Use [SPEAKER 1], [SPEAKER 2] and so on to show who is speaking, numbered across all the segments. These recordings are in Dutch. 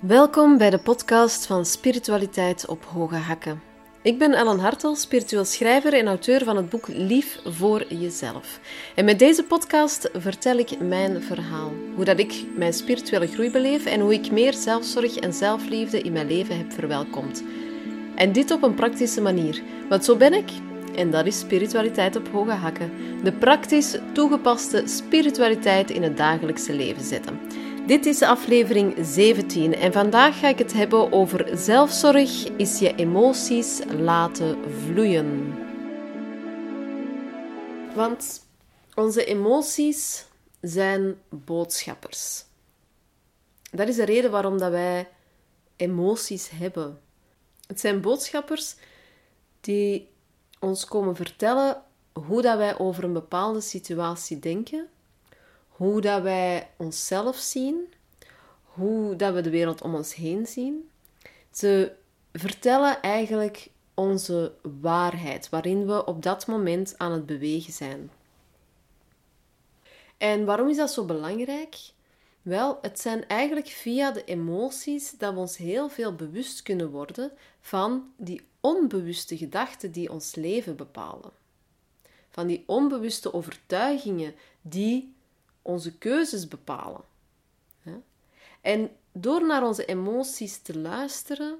[SPEAKER 1] Welkom bij de podcast van Spiritualiteit op Hoge Hakken. Ik ben Ellen Hartel, spiritueel schrijver en auteur van het boek Lief voor Jezelf. En met deze podcast vertel ik mijn verhaal. Hoe dat ik mijn spirituele groei beleef en hoe ik meer zelfzorg en zelfliefde in mijn leven heb verwelkomd. En dit op een praktische manier. Want zo ben ik en dat is spiritualiteit op hoge hakken. De praktisch toegepaste spiritualiteit in het dagelijkse leven zetten. Dit is aflevering 17 en vandaag ga ik het hebben over zelfzorg is je emoties laten vloeien. Want onze emoties zijn boodschappers. Dat is de reden waarom dat wij emoties hebben. Het zijn boodschappers die ons komen vertellen hoe dat wij over een bepaalde situatie denken, hoe dat wij onszelf zien, hoe dat we de wereld om ons heen zien. Ze vertellen eigenlijk onze waarheid, waarin we op dat moment aan het bewegen zijn. En waarom is dat zo belangrijk? Wel, het zijn eigenlijk via de emoties dat we ons heel veel bewust kunnen worden van die onbewuste gedachten die ons leven bepalen. Van die onbewuste overtuigingen die onze keuzes bepalen. En door naar onze emoties te luisteren,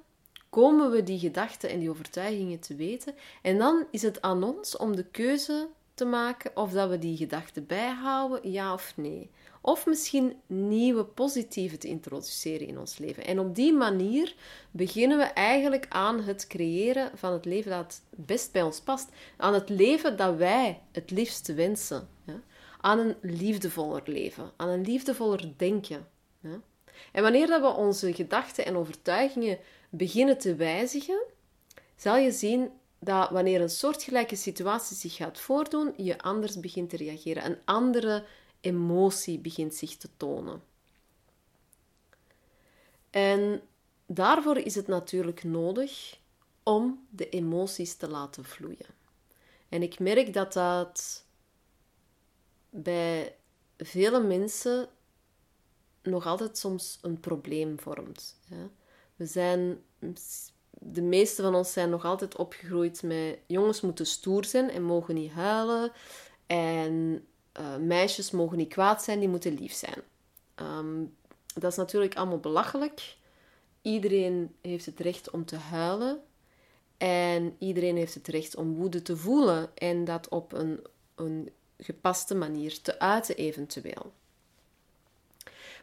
[SPEAKER 1] komen we die gedachten en die overtuigingen te weten. En dan is het aan ons om de keuze te maken of dat we die gedachten bijhouden, ja of nee. Of misschien nieuwe positieve te introduceren in ons leven. En op die manier beginnen we eigenlijk aan het creëren van het leven dat het best bij ons past. Aan het leven dat wij het liefste wensen. Aan een liefdevoller leven. Aan een liefdevoller denken. En wanneer dat we onze gedachten en overtuigingen beginnen te wijzigen, zal je zien dat wanneer een soortgelijke situatie zich gaat voordoen, je anders begint te reageren. Een andere emotie begint zich te tonen. En daarvoor is het natuurlijk nodig om de emoties te laten vloeien. En ik merk dat dat bij vele mensen nog altijd soms een probleem vormt. We zijn, de meeste van ons zijn nog altijd opgegroeid met jongens moeten stoer zijn en mogen niet huilen. En uh, meisjes mogen niet kwaad zijn, die moeten lief zijn. Ehm, dat is natuurlijk allemaal belachelijk. Iedereen heeft het recht om te huilen. En iedereen heeft het recht om woede te voelen. En dat op een, een gepaste manier te uiten, eventueel.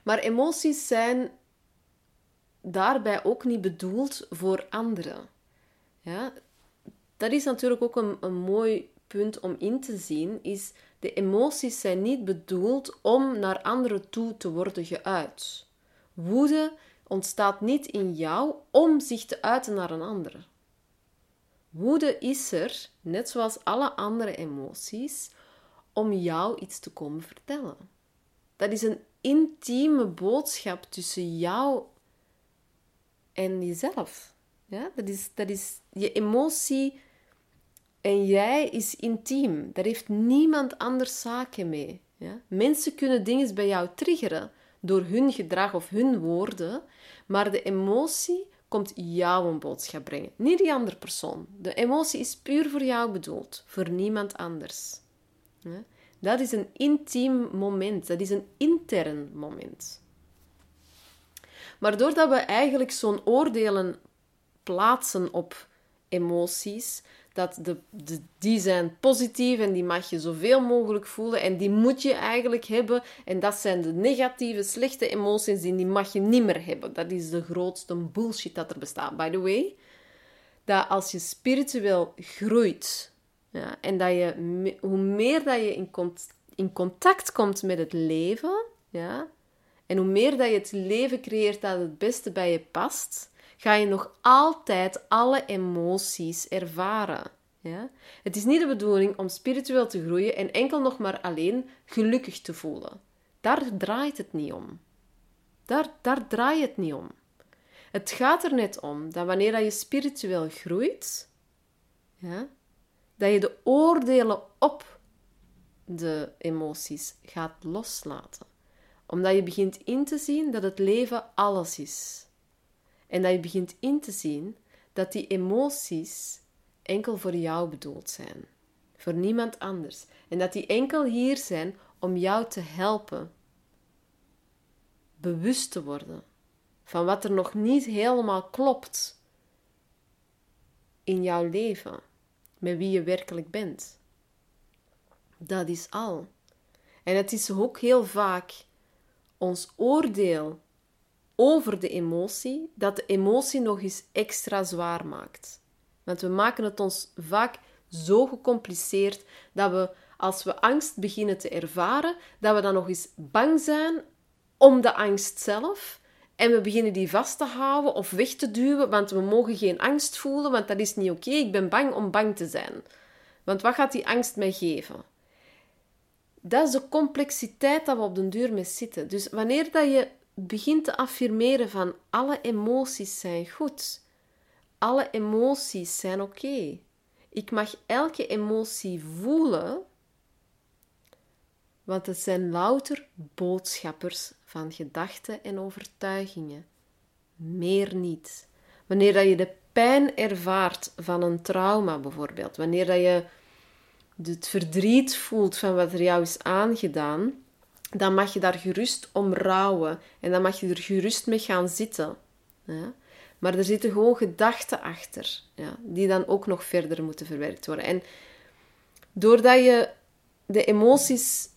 [SPEAKER 1] Maar emoties zijn daarbij ook niet bedoeld voor anderen. Ja? Dat is natuurlijk ook een, een mooi punt om in te zien, is de emoties zijn niet bedoeld om naar anderen toe te worden geuit. Woede ontstaat niet in jou om zich te uiten naar een ander. Woede is er, net zoals alle andere emoties, om jou iets te komen vertellen. Dat is een intieme boodschap tussen jou en jezelf. Ja? Dat, is, dat is je emotie en jij is intiem. Daar heeft niemand anders zaken mee. Ja? Mensen kunnen dingen bij jou triggeren door hun gedrag of hun woorden, maar de emotie komt jou een boodschap brengen, niet die andere persoon. De emotie is puur voor jou bedoeld, voor niemand anders. Dat is een intiem moment, dat is een intern moment. Maar doordat we eigenlijk zo'n oordelen plaatsen op emoties, dat de, die zijn positief en die mag je zoveel mogelijk voelen en die moet je eigenlijk hebben. En dat zijn de negatieve, slechte emoties en die mag je niet meer hebben. Dat is de grootste bullshit dat er bestaat. By the way, dat als je spiritueel groeit ja, en dat je, hoe meer dat je in, in contact komt met het leven, ja, en hoe meer dat je het leven creëert dat het beste bij je past, ga je nog altijd alle emoties ervaren. Ja? Het is niet de bedoeling om spiritueel te groeien en enkel nog maar alleen gelukkig te voelen. Daar draait het niet om. Daar, daar draait het niet om. Het gaat er net om dat wanneer je spiritueel groeit, ja, dat je de oordelen op de emoties gaat loslaten. Omdat je begint in te zien dat het leven alles is. En dat je begint in te zien dat die emoties enkel voor jou bedoeld zijn. Voor niemand anders. En dat die enkel hier zijn om jou te helpen bewust te worden van wat er nog niet helemaal klopt in jouw leven, met wie je werkelijk bent. Dat is al. En het is ook heel vaak ons oordeel over de emotie dat de emotie nog eens extra zwaar maakt. Want we maken het ons vaak zo gecompliceerd dat we, als we angst beginnen te ervaren, dat we dan nog eens bang zijn om de angst zelf. En we beginnen die vast te houden of weg te duwen, want we mogen geen angst voelen, want dat is niet oké. Ik ben bang om bang te zijn. Want wat gaat die angst mij geven? Dat is de complexiteit dat we op den duur mee zitten. Dus wanneer dat je begint te affirmeren van alle emoties zijn goed, alle emoties zijn oké. Ik mag elke emotie voelen, want het zijn louter boodschappers van gedachten en overtuigingen. Meer niet. Wanneer dat je de pijn ervaart van een trauma bijvoorbeeld, wanneer dat je het verdriet voelt van wat er jou is aangedaan, dan mag je daar gerust om rouwen en dan mag je er gerust mee gaan zitten. Maar er zitten gewoon gedachten achter, ja, die dan ook nog verder moeten verwerkt worden. En doordat je de emoties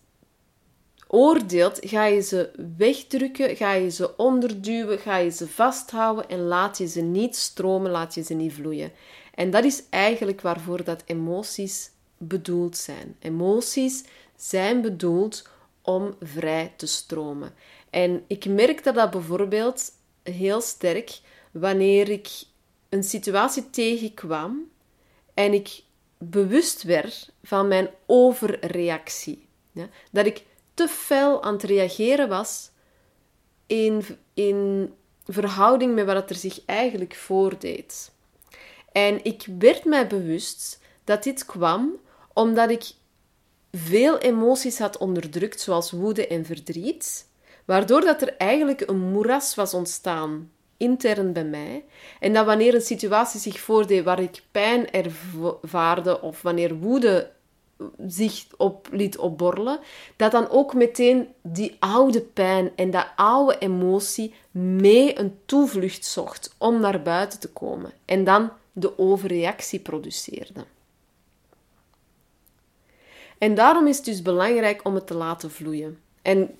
[SPEAKER 1] oordeelt, ga je ze wegdrukken, ga je ze onderduwen, ga je ze vasthouden en laat je ze niet stromen, laat je ze niet vloeien. En dat is eigenlijk waarvoor dat emoties bedoeld zijn. Emoties zijn bedoeld om vrij te stromen. En ik merkte dat bijvoorbeeld heel sterk wanneer ik een situatie tegenkwam en ik bewust werd van mijn overreactie. Dat ik te fel aan het reageren was in, in verhouding met wat er zich eigenlijk voordeed. En ik werd mij bewust dat dit kwam omdat ik veel emoties had onderdrukt, zoals woede en verdriet, waardoor dat er eigenlijk een moeras was ontstaan intern bij mij. En dat wanneer een situatie zich voordeed waar ik pijn ervaarde of wanneer woede zich op liet opborrelen, dat dan ook meteen die oude pijn en dat oude emotie mee een toevlucht zocht om naar buiten te komen en dan de overreactie produceerde. En daarom is het dus belangrijk om het te laten vloeien. En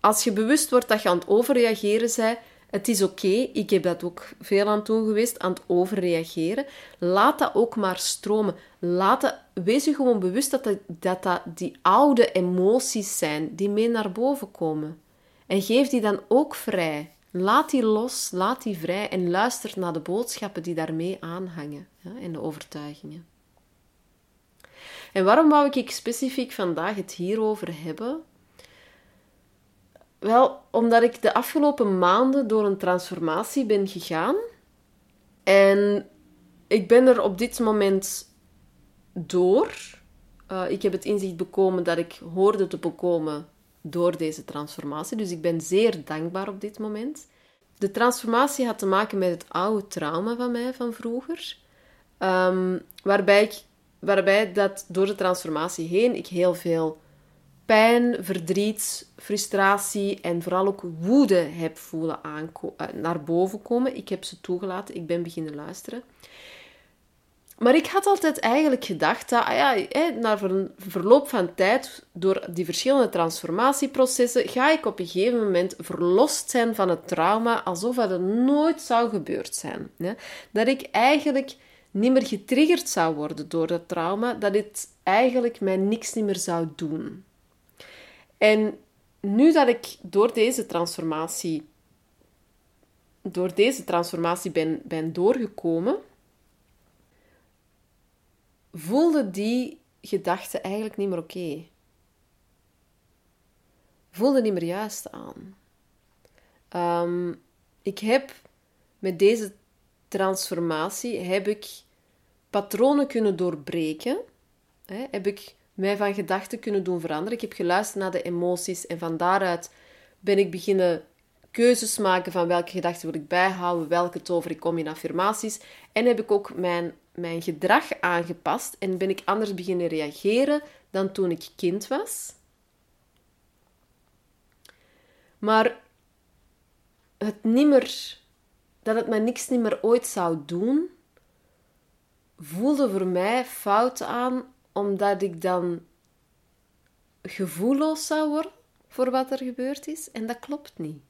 [SPEAKER 1] als je bewust wordt dat je aan het overreageren bent, het is oké, ik heb dat ook veel aan toe geweest, aan het overreageren. Laat dat ook maar stromen. Laat wees je gewoon bewust dat dat, dat die oude emoties zijn die mee naar boven komen. En geef die dan ook vrij. Laat die los, laat die vrij en luister naar de boodschappen die daarmee aanhangen en de overtuigingen. En waarom wou ik specifiek vandaag het hierover hebben? Wel, omdat ik de afgelopen maanden door een transformatie ben gegaan. En ik ben er op dit moment door. Uh, ik heb het inzicht bekomen dat ik hoorde te bekomen door deze transformatie. Dus ik ben zeer dankbaar op dit moment. De transformatie had te maken met het oude trauma van mij van vroeger. Um, waarbij, ik, waarbij dat door de transformatie heen ik heel veel pijn, verdriet, frustratie en vooral ook woede heb voelen eh, naar boven komen. Ik heb ze toegelaten, ik ben beginnen luisteren. Maar ik had altijd eigenlijk gedacht dat ah ja, na verloop van tijd, door die verschillende transformatieprocessen, ga ik op een gegeven moment verlost zijn van het trauma, alsof dat nooit zou gebeurd zijn. Dat ik eigenlijk niet meer getriggerd zou worden door dat trauma, dat het eigenlijk mij niks meer zou doen. En nu dat ik door deze transformatie, door deze transformatie ben, ben doorgekomen, voelde die gedachte eigenlijk niet meer oké. Voelde niet meer juist aan. Um, ik heb met deze transformatie heb ik patronen kunnen doorbreken. Hè, heb ik mij van gedachten kunnen doen veranderen. Ik heb geluisterd naar de emoties en van daaruit ben ik beginnen keuzes maken van welke gedachten wil ik bijhouden, welke tover ik om in affirmaties. En heb ik ook mijn, mijn gedrag aangepast en ben ik anders beginnen reageren dan toen ik kind was. Maar het nimmer, dat het mij niks niet meer ooit zou doen, voelde voor mij fout aan, omdat ik dan gevoelloos zou worden voor wat er gebeurd is. En dat klopt niet.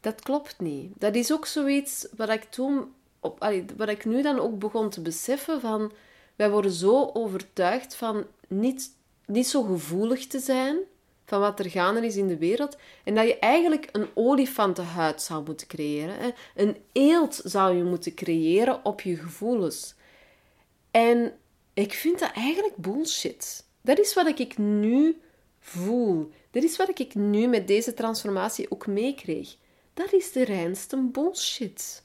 [SPEAKER 1] Dat klopt niet. Dat is ook zoiets wat ik toen, op, wat ik nu dan ook begon te beseffen van, wij worden zo overtuigd van niet, niet zo gevoelig te zijn van wat er gaande is in de wereld. En dat je eigenlijk een olifantenhuid zou moeten creëren. Een eelt zou je moeten creëren op je gevoelens. En ik vind dat eigenlijk bullshit. Dat is wat ik nu voel. Dat is wat ik nu met deze transformatie ook meekreeg. Dat is de reinste bullshit.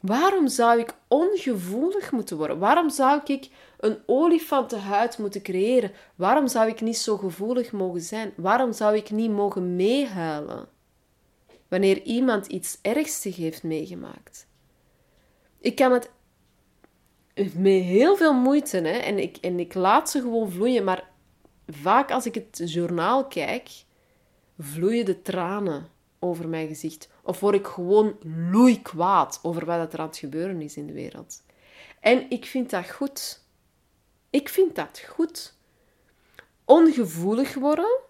[SPEAKER 1] Waarom zou ik ongevoelig moeten worden? Waarom zou ik een olifantenhuid moeten creëren? Waarom zou ik niet zo gevoelig mogen zijn? Waarom zou ik niet mogen meehuilen wanneer iemand iets ergstig heeft meegemaakt? Ik kan het met heel veel moeite, hè, en, ik, en ik laat ze gewoon vloeien, maar vaak als ik het journaal kijk, vloeien de tranen over mijn gezicht. Of word ik gewoon loeikwaad over wat er aan het gebeuren is in de wereld. En ik vind dat goed. Ik vind dat goed. Ongevoelig worden,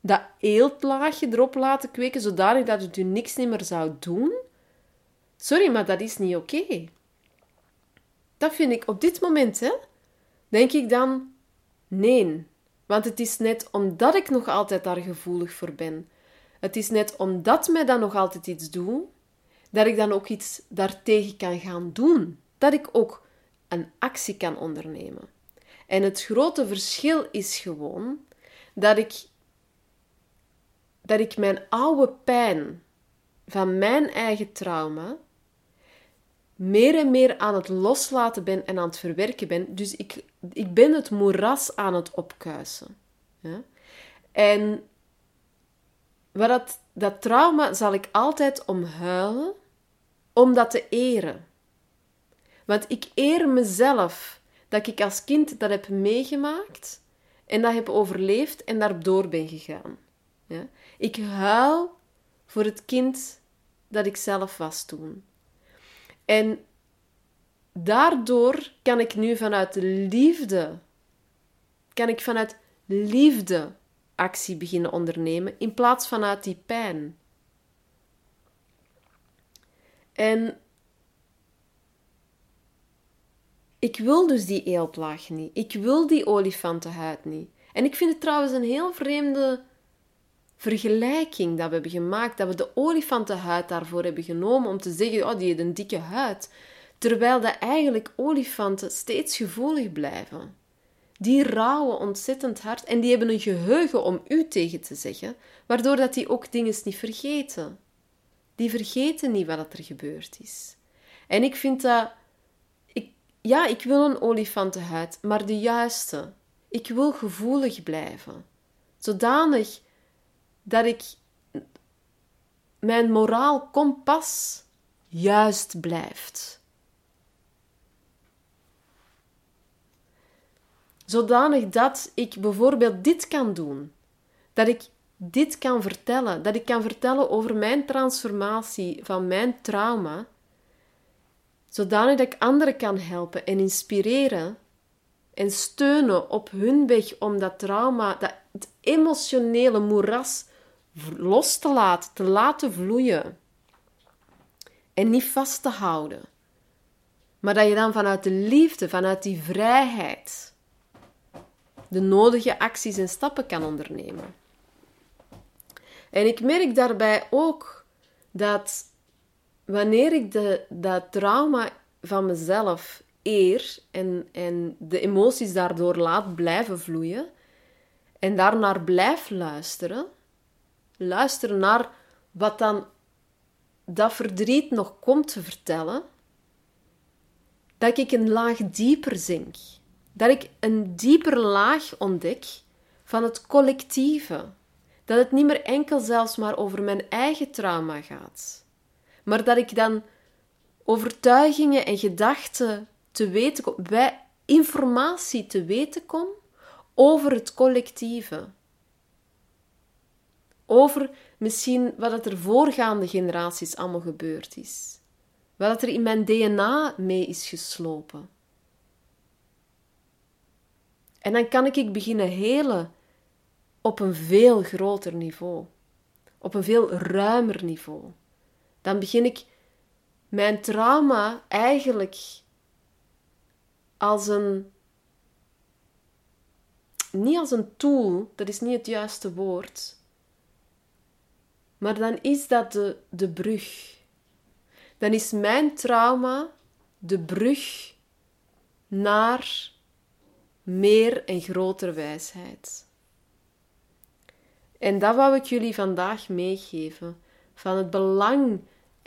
[SPEAKER 1] dat eeltlaagje erop laten kweken, zodanig dat het u niks meer zou doen. Sorry, maar dat is niet oké. Dat vind ik op dit moment, hè, denk ik dan nee. Want het is net omdat ik nog altijd daar gevoelig voor ben. Het is net omdat mij dan nog altijd iets doet, dat ik dan ook iets daartegen kan gaan doen. Dat ik ook een actie kan ondernemen. En het grote verschil is gewoon dat ik, dat ik mijn oude pijn van mijn eigen trauma meer en meer aan het loslaten ben en aan het verwerken ben. Dus ik, ik ben het moeras aan het opkuisen. En wat dat, dat trauma zal ik altijd omhuilen om dat te eren. Want ik eer mezelf dat ik als kind dat heb meegemaakt en dat heb overleefd en daardoor ben gegaan. Ik huil voor het kind dat ik zelf was toen. En daardoor kan ik nu vanuit de liefde, kan ik vanuit liefde actie beginnen ondernemen in plaats vanuit die pijn. En ik wil dus die eeltlaag niet. Ik wil die olifantenhuid niet. En ik vind het trouwens een heel vreemde vergelijking dat we hebben gemaakt, dat we de olifantenhuid daarvoor hebben genomen om te zeggen, oh, die heeft een dikke huid. Terwijl dat eigenlijk olifanten steeds gevoelig blijven. Die rouwen ontzettend hard en die hebben een geheugen om u tegen te zeggen, waardoor dat die ook dingen niet vergeten. Die vergeten niet wat er gebeurd is. En ik vind dat... Ik, ja, ik wil een olifantenhuid, maar de juiste. Ik wil gevoelig blijven. Zodanig dat ik mijn moraal kompas juist blijft. Zodanig dat ik bijvoorbeeld dit kan doen. Dat ik dit kan vertellen. Dat ik kan vertellen over mijn transformatie van mijn trauma. Zodanig dat ik anderen kan helpen en inspireren en steunen op hun weg om dat trauma, dat emotionele moeras los te laten, te laten vloeien. En niet vast te houden. Maar dat je dan vanuit de liefde, vanuit die vrijheid, de nodige acties en stappen kan ondernemen. En ik merk daarbij ook dat wanneer ik de, dat trauma van mezelf eer en, en de emoties daardoor laat blijven vloeien en daarnaar blijf luisteren, luisteren naar wat dan dat verdriet nog komt te vertellen, dat ik een laag dieper zink. Dat ik een dieper laag ontdek van het collectieve. Dat het niet meer enkel zelfs maar over mijn eigen trauma gaat. Maar dat ik dan overtuigingen en gedachten te weten kom, bij informatie te weten kom over het collectieve. Over misschien wat er voorgaande generaties allemaal gebeurd is. Wat er in mijn DNA mee is geslopen. En dan kan ik beginnen helen op een veel groter niveau, op een veel ruimer niveau. Dan begin ik mijn trauma eigenlijk als een. Niet als een tool, dat is niet het juiste woord. Maar dan is dat de, de brug. Dan is mijn trauma de brug naar meer en grotere wijsheid. En dat wou ik jullie vandaag meegeven. Van het belang,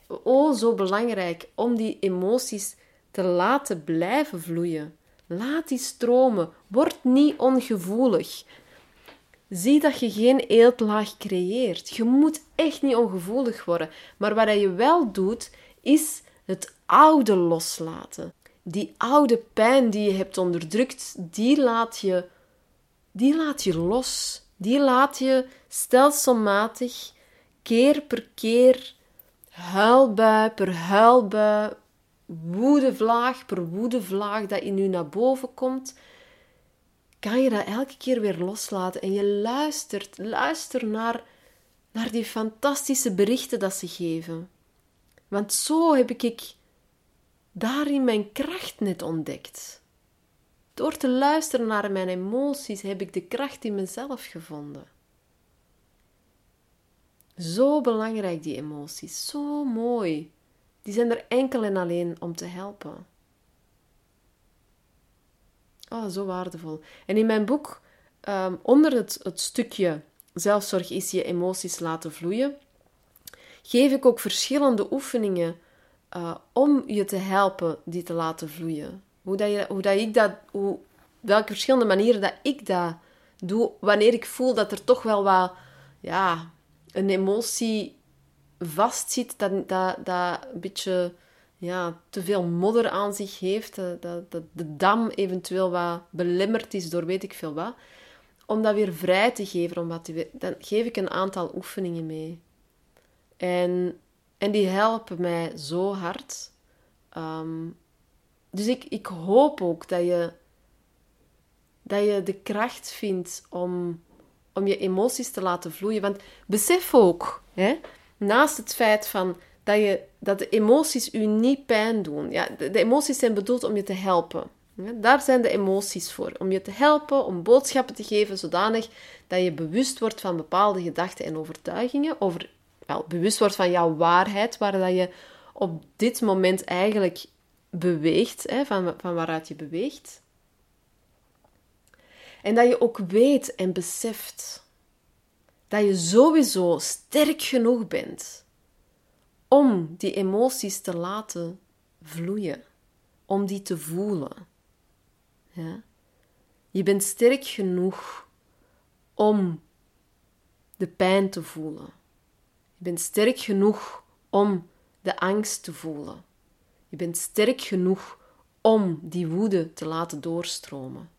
[SPEAKER 1] oh zo belangrijk, om die emoties te laten blijven vloeien. Laat die stromen. Word niet ongevoelig. Zie dat je geen eeltlaag creëert. Je moet echt niet ongevoelig worden. Maar wat je wel doet, is het oude loslaten. Die oude pijn die je hebt onderdrukt, die laat je, die laat je los. Die laat je stelselmatig, keer per keer, huilbui per huilbui, woedevlaag per woedevlaag dat in je naar boven komt, kan je dat elke keer weer loslaten en je luistert, luister naar, naar die fantastische berichten dat ze geven. Want zo heb ik daarin mijn kracht net ontdekt. Door te luisteren naar mijn emoties heb ik de kracht in mezelf gevonden. Zo belangrijk die emoties, zo mooi. Die zijn er enkel en alleen om te helpen. Oh, zo waardevol. En in mijn boek, um, onder het, het stukje zelfzorg is je emoties laten vloeien, geef ik ook verschillende oefeningen uh, om je te helpen die te laten vloeien. Hoe, dat je, hoe dat ik dat, hoe, welke verschillende manieren dat ik dat doe, wanneer ik voel dat er toch wel wat, ja, een emotie vastzit, dat, dat, dat een beetje ja, te veel modder aan zich heeft, dat, dat, de dam eventueel wat belemmerd is door weet ik veel wat, om dat weer vrij te geven, om wat dan geef ik een aantal oefeningen mee. En, en die helpen mij zo hard. Ehm, dus ik, ik hoop ook dat je, dat je de kracht vindt om, om je emoties te laten vloeien. Want besef ook, hè, naast het feit van dat, je, dat de emoties u niet pijn doen. Ja, de, emoties zijn bedoeld om je te helpen. Daar zijn de emoties voor. Om je te helpen, om boodschappen te geven, zodanig dat je bewust wordt van bepaalde gedachten en overtuigingen. Over, wel, bewust wordt van jouw waarheid, waar dat je op dit moment eigenlijk beweegt, hè, van, van waaruit je beweegt. En dat je ook weet en beseft dat je sowieso sterk genoeg bent om die emoties te laten vloeien, om die te voelen. Ja? Je bent sterk genoeg om de pijn te voelen. Je bent sterk genoeg om de angst te voelen. Je bent sterk genoeg om die woede te laten doorstromen.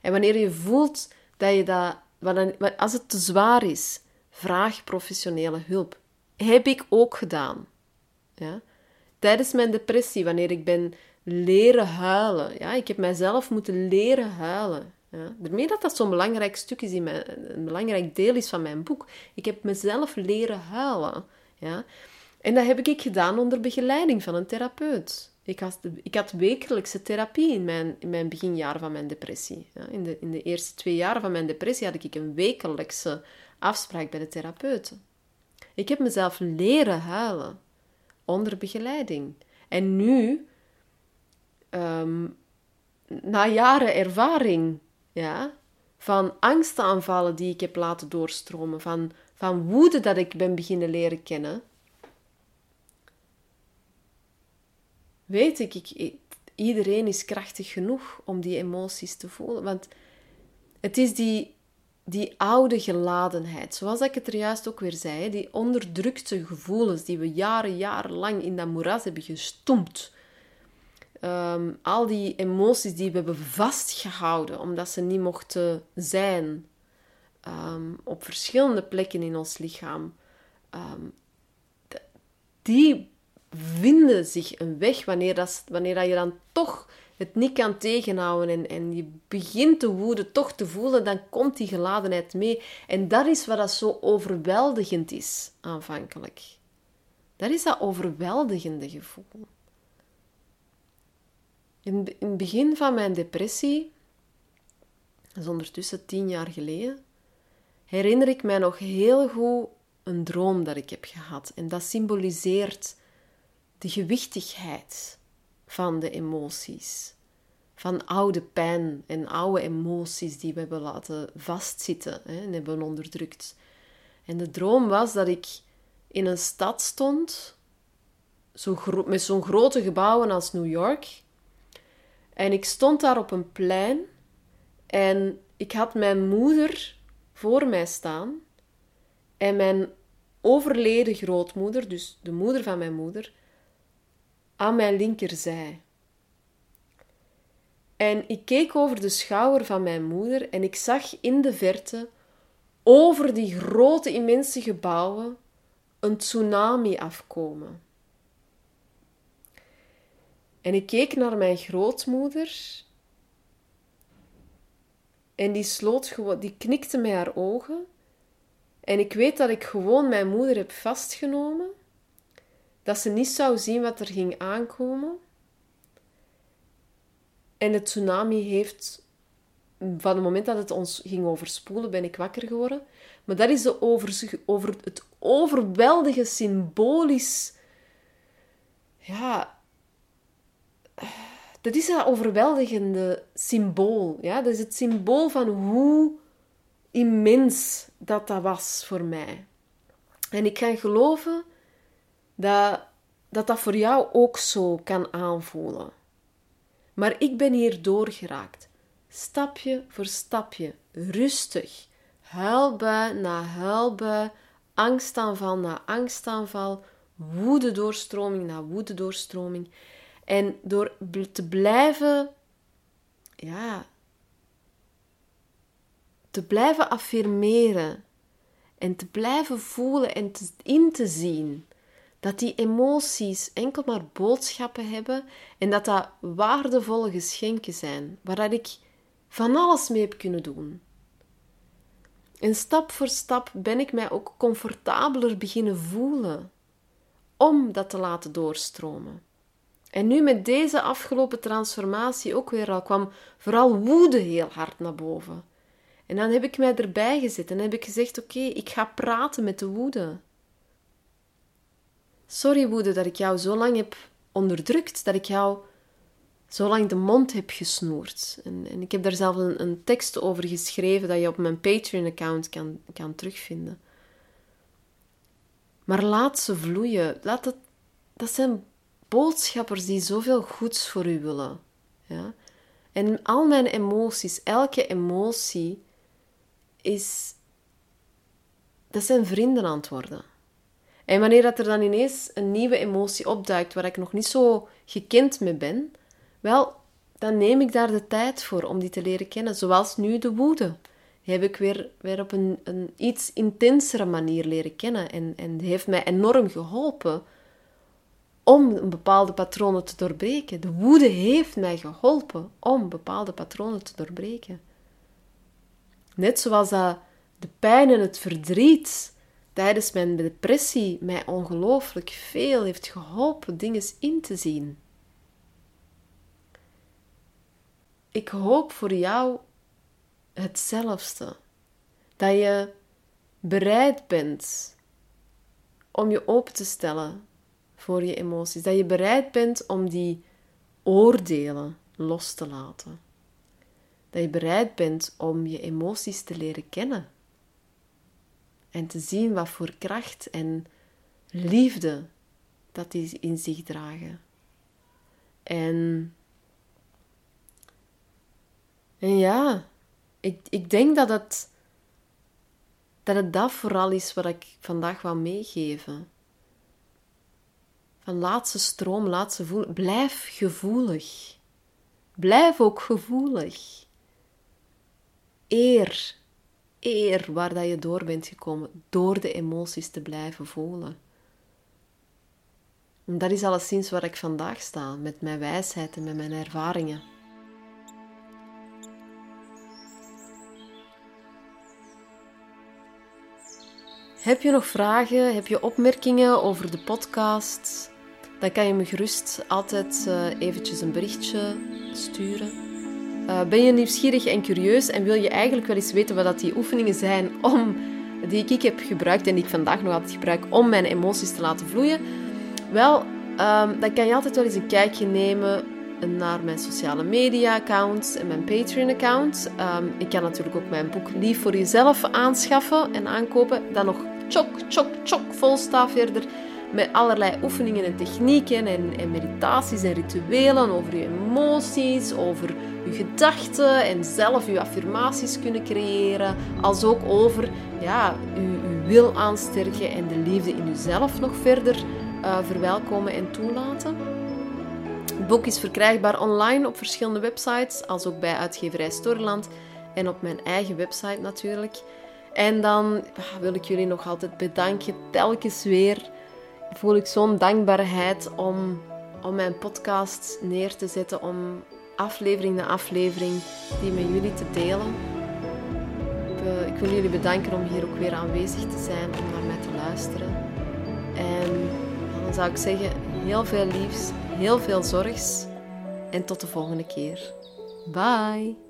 [SPEAKER 1] En wanneer je voelt dat je dat, als het te zwaar is, vraag professionele hulp. Heb ik ook gedaan. Ja? Tijdens mijn depressie, wanneer ik ben leren huilen. Ja? Ik heb mijzelf moeten leren huilen. Ja? Daarmee dat dat zo'n belangrijk stuk is, in mijn, een belangrijk deel is van mijn boek. Ik heb mezelf leren huilen. Ja? En dat heb ik gedaan onder begeleiding van een therapeut. Ik had, ik had wekelijkse therapie in mijn, in mijn beginjaren van mijn depressie. Ja, in, de, in de eerste twee jaren van mijn depressie had ik een wekelijkse afspraak bij de therapeut. Ik heb mezelf leren huilen onder begeleiding. En nu, ehm, na jaren ervaring ja, van angstaanvallen die ik heb laten doorstromen, van, van woede dat ik ben beginnen leren kennen, weet ik, iedereen is krachtig genoeg om die emoties te voelen. Want het is die, die oude geladenheid, zoals ik het er juist ook weer zei, die onderdrukte gevoelens die we jaren, jarenlang in dat moeras hebben gestoemd. Ehm, al die emoties die we hebben vastgehouden omdat ze niet mochten zijn ehm, op verschillende plekken in ons lichaam, ehm, die vinden zich een weg wanneer, dat, wanneer dat je dan toch het niet kan tegenhouden en, en je begint de woede toch te voelen, dan komt die geladenheid mee. En dat is wat dat zo overweldigend is aanvankelijk. Dat is dat overweldigende gevoel. In, in het begin van mijn depressie, dat is ondertussen tien jaar geleden, herinner ik mij nog heel goed een droom dat ik heb gehad. En dat symboliseert de gewichtigheid van de emoties. Van oude pijn en oude emoties die we hebben laten vastzitten hè, en hebben onderdrukt. En de droom was dat ik in een stad stond, zo met zo'n grote gebouwen als New York. En ik stond daar op een plein en ik had mijn moeder voor mij staan en mijn overleden grootmoeder, dus de moeder van mijn moeder, aan mijn linkerzij. En ik keek over de schouder van mijn moeder en ik zag in de verte, over die grote, immense gebouwen, een tsunami afkomen. En ik keek naar mijn grootmoeder en die sloot die knikte met haar ogen. En ik weet dat ik gewoon mijn moeder heb vastgenomen dat ze niet zou zien wat er ging aankomen. En de tsunami heeft, van het moment dat het ons ging overspoelen, ben ik wakker geworden. Maar dat is de over, over het overweldige symbolisch. Ja. Dat is dat overweldigende symbool. Ja? Dat is het symbool van hoe immens dat dat was voor mij. En ik ga geloven dat, dat dat voor jou ook zo kan aanvoelen. Maar ik ben hier doorgeraakt. Stapje voor stapje, rustig. Huilbui na huilbui, angstaanval na angstaanval, woede-doorstroming na woede-doorstroming. En door te blijven, ja, te blijven affirmeren en te blijven voelen en te, in te zien dat die emoties enkel maar boodschappen hebben en dat dat waardevolle geschenken zijn, waar ik van alles mee heb kunnen doen. En stap voor stap ben ik mij ook comfortabeler beginnen voelen om dat te laten doorstromen. En nu met deze afgelopen transformatie ook weer al kwam vooral woede heel hard naar boven. En dan heb ik mij erbij gezet en heb ik gezegd: Oké, ik ga praten met de woede. Sorry, woede, dat ik jou zo lang heb onderdrukt, dat ik jou zo lang de mond heb gesnoerd. En, en ik heb daar zelf een, een, tekst over geschreven dat je op mijn Patreon-account kan, kan terugvinden. Maar laat ze vloeien. Laat het, dat zijn boodschappers die zoveel goeds voor u willen. Ja? En al mijn emoties, elke emotie, is. Dat zijn vrienden aan worden. En wanneer dat er dan ineens een nieuwe emotie opduikt waar ik nog niet zo gekend mee ben, wel, dan neem ik daar de tijd voor om die te leren kennen. Zoals nu de woede. Die heb ik weer, weer op een, een iets intensere manier leren kennen. En, en die heeft mij enorm geholpen om bepaalde patronen te doorbreken. De woede heeft mij geholpen om bepaalde patronen te doorbreken. Net zoals dat de pijn en het verdriet tijdens mijn depressie mij ongelooflijk veel heeft geholpen dingen in te zien. Ik hoop voor jou hetzelfde. Dat je bereid bent om je open te stellen voor je emoties. Dat je bereid bent om die oordelen los te laten. Dat je bereid bent om je emoties te leren kennen en te zien wat voor kracht en liefde dat die in zich dragen. En, ja, ik, ik denk dat het dat het dat vooral is wat ik vandaag wil meegeven. Van laat ze stroom, laat ze voelen. Blijf gevoelig. Blijf ook gevoelig. Eer, eer waar dat je door bent gekomen, door de emoties te blijven voelen. En dat is alleszins waar ik vandaag sta, met mijn wijsheid en met mijn ervaringen. Heb je nog vragen? Heb je opmerkingen over de podcast? Dan kan je me gerust altijd uh, eventjes een berichtje sturen. Uh, ben je nieuwsgierig en curieus en wil je eigenlijk wel eens weten wat dat die oefeningen zijn om, die ik heb gebruikt en die ik vandaag nog altijd gebruik om mijn emoties te laten vloeien? Wel, um, dan kan je altijd wel eens een kijkje nemen naar mijn sociale media accounts en mijn Patreon account. Um, ik kan natuurlijk ook mijn boek Lief voor jezelf aanschaffen en aankopen. Dan nog chok, chok, chok vol staat verder met allerlei oefeningen en technieken en, en, meditaties en rituelen over je emoties, over je gedachten en zelf je affirmaties kunnen creëren, als ook over ja, je, wil aansterken en de liefde in jezelf nog verder uh, verwelkomen en toelaten. Het boek is verkrijgbaar online op verschillende websites, als ook bij uitgeverij Storyland en op mijn eigen website natuurlijk. En dan ah, wil ik jullie nog altijd bedanken, telkens weer voel ik zo'n dankbaarheid om, om mijn podcast neer te zetten, om aflevering na aflevering die met jullie te delen. Ik, ik wil jullie bedanken om hier ook weer aanwezig te zijn, om naar mij te luisteren. En dan zou ik zeggen, heel veel liefs, heel veel zorgs en tot de volgende keer. Bye!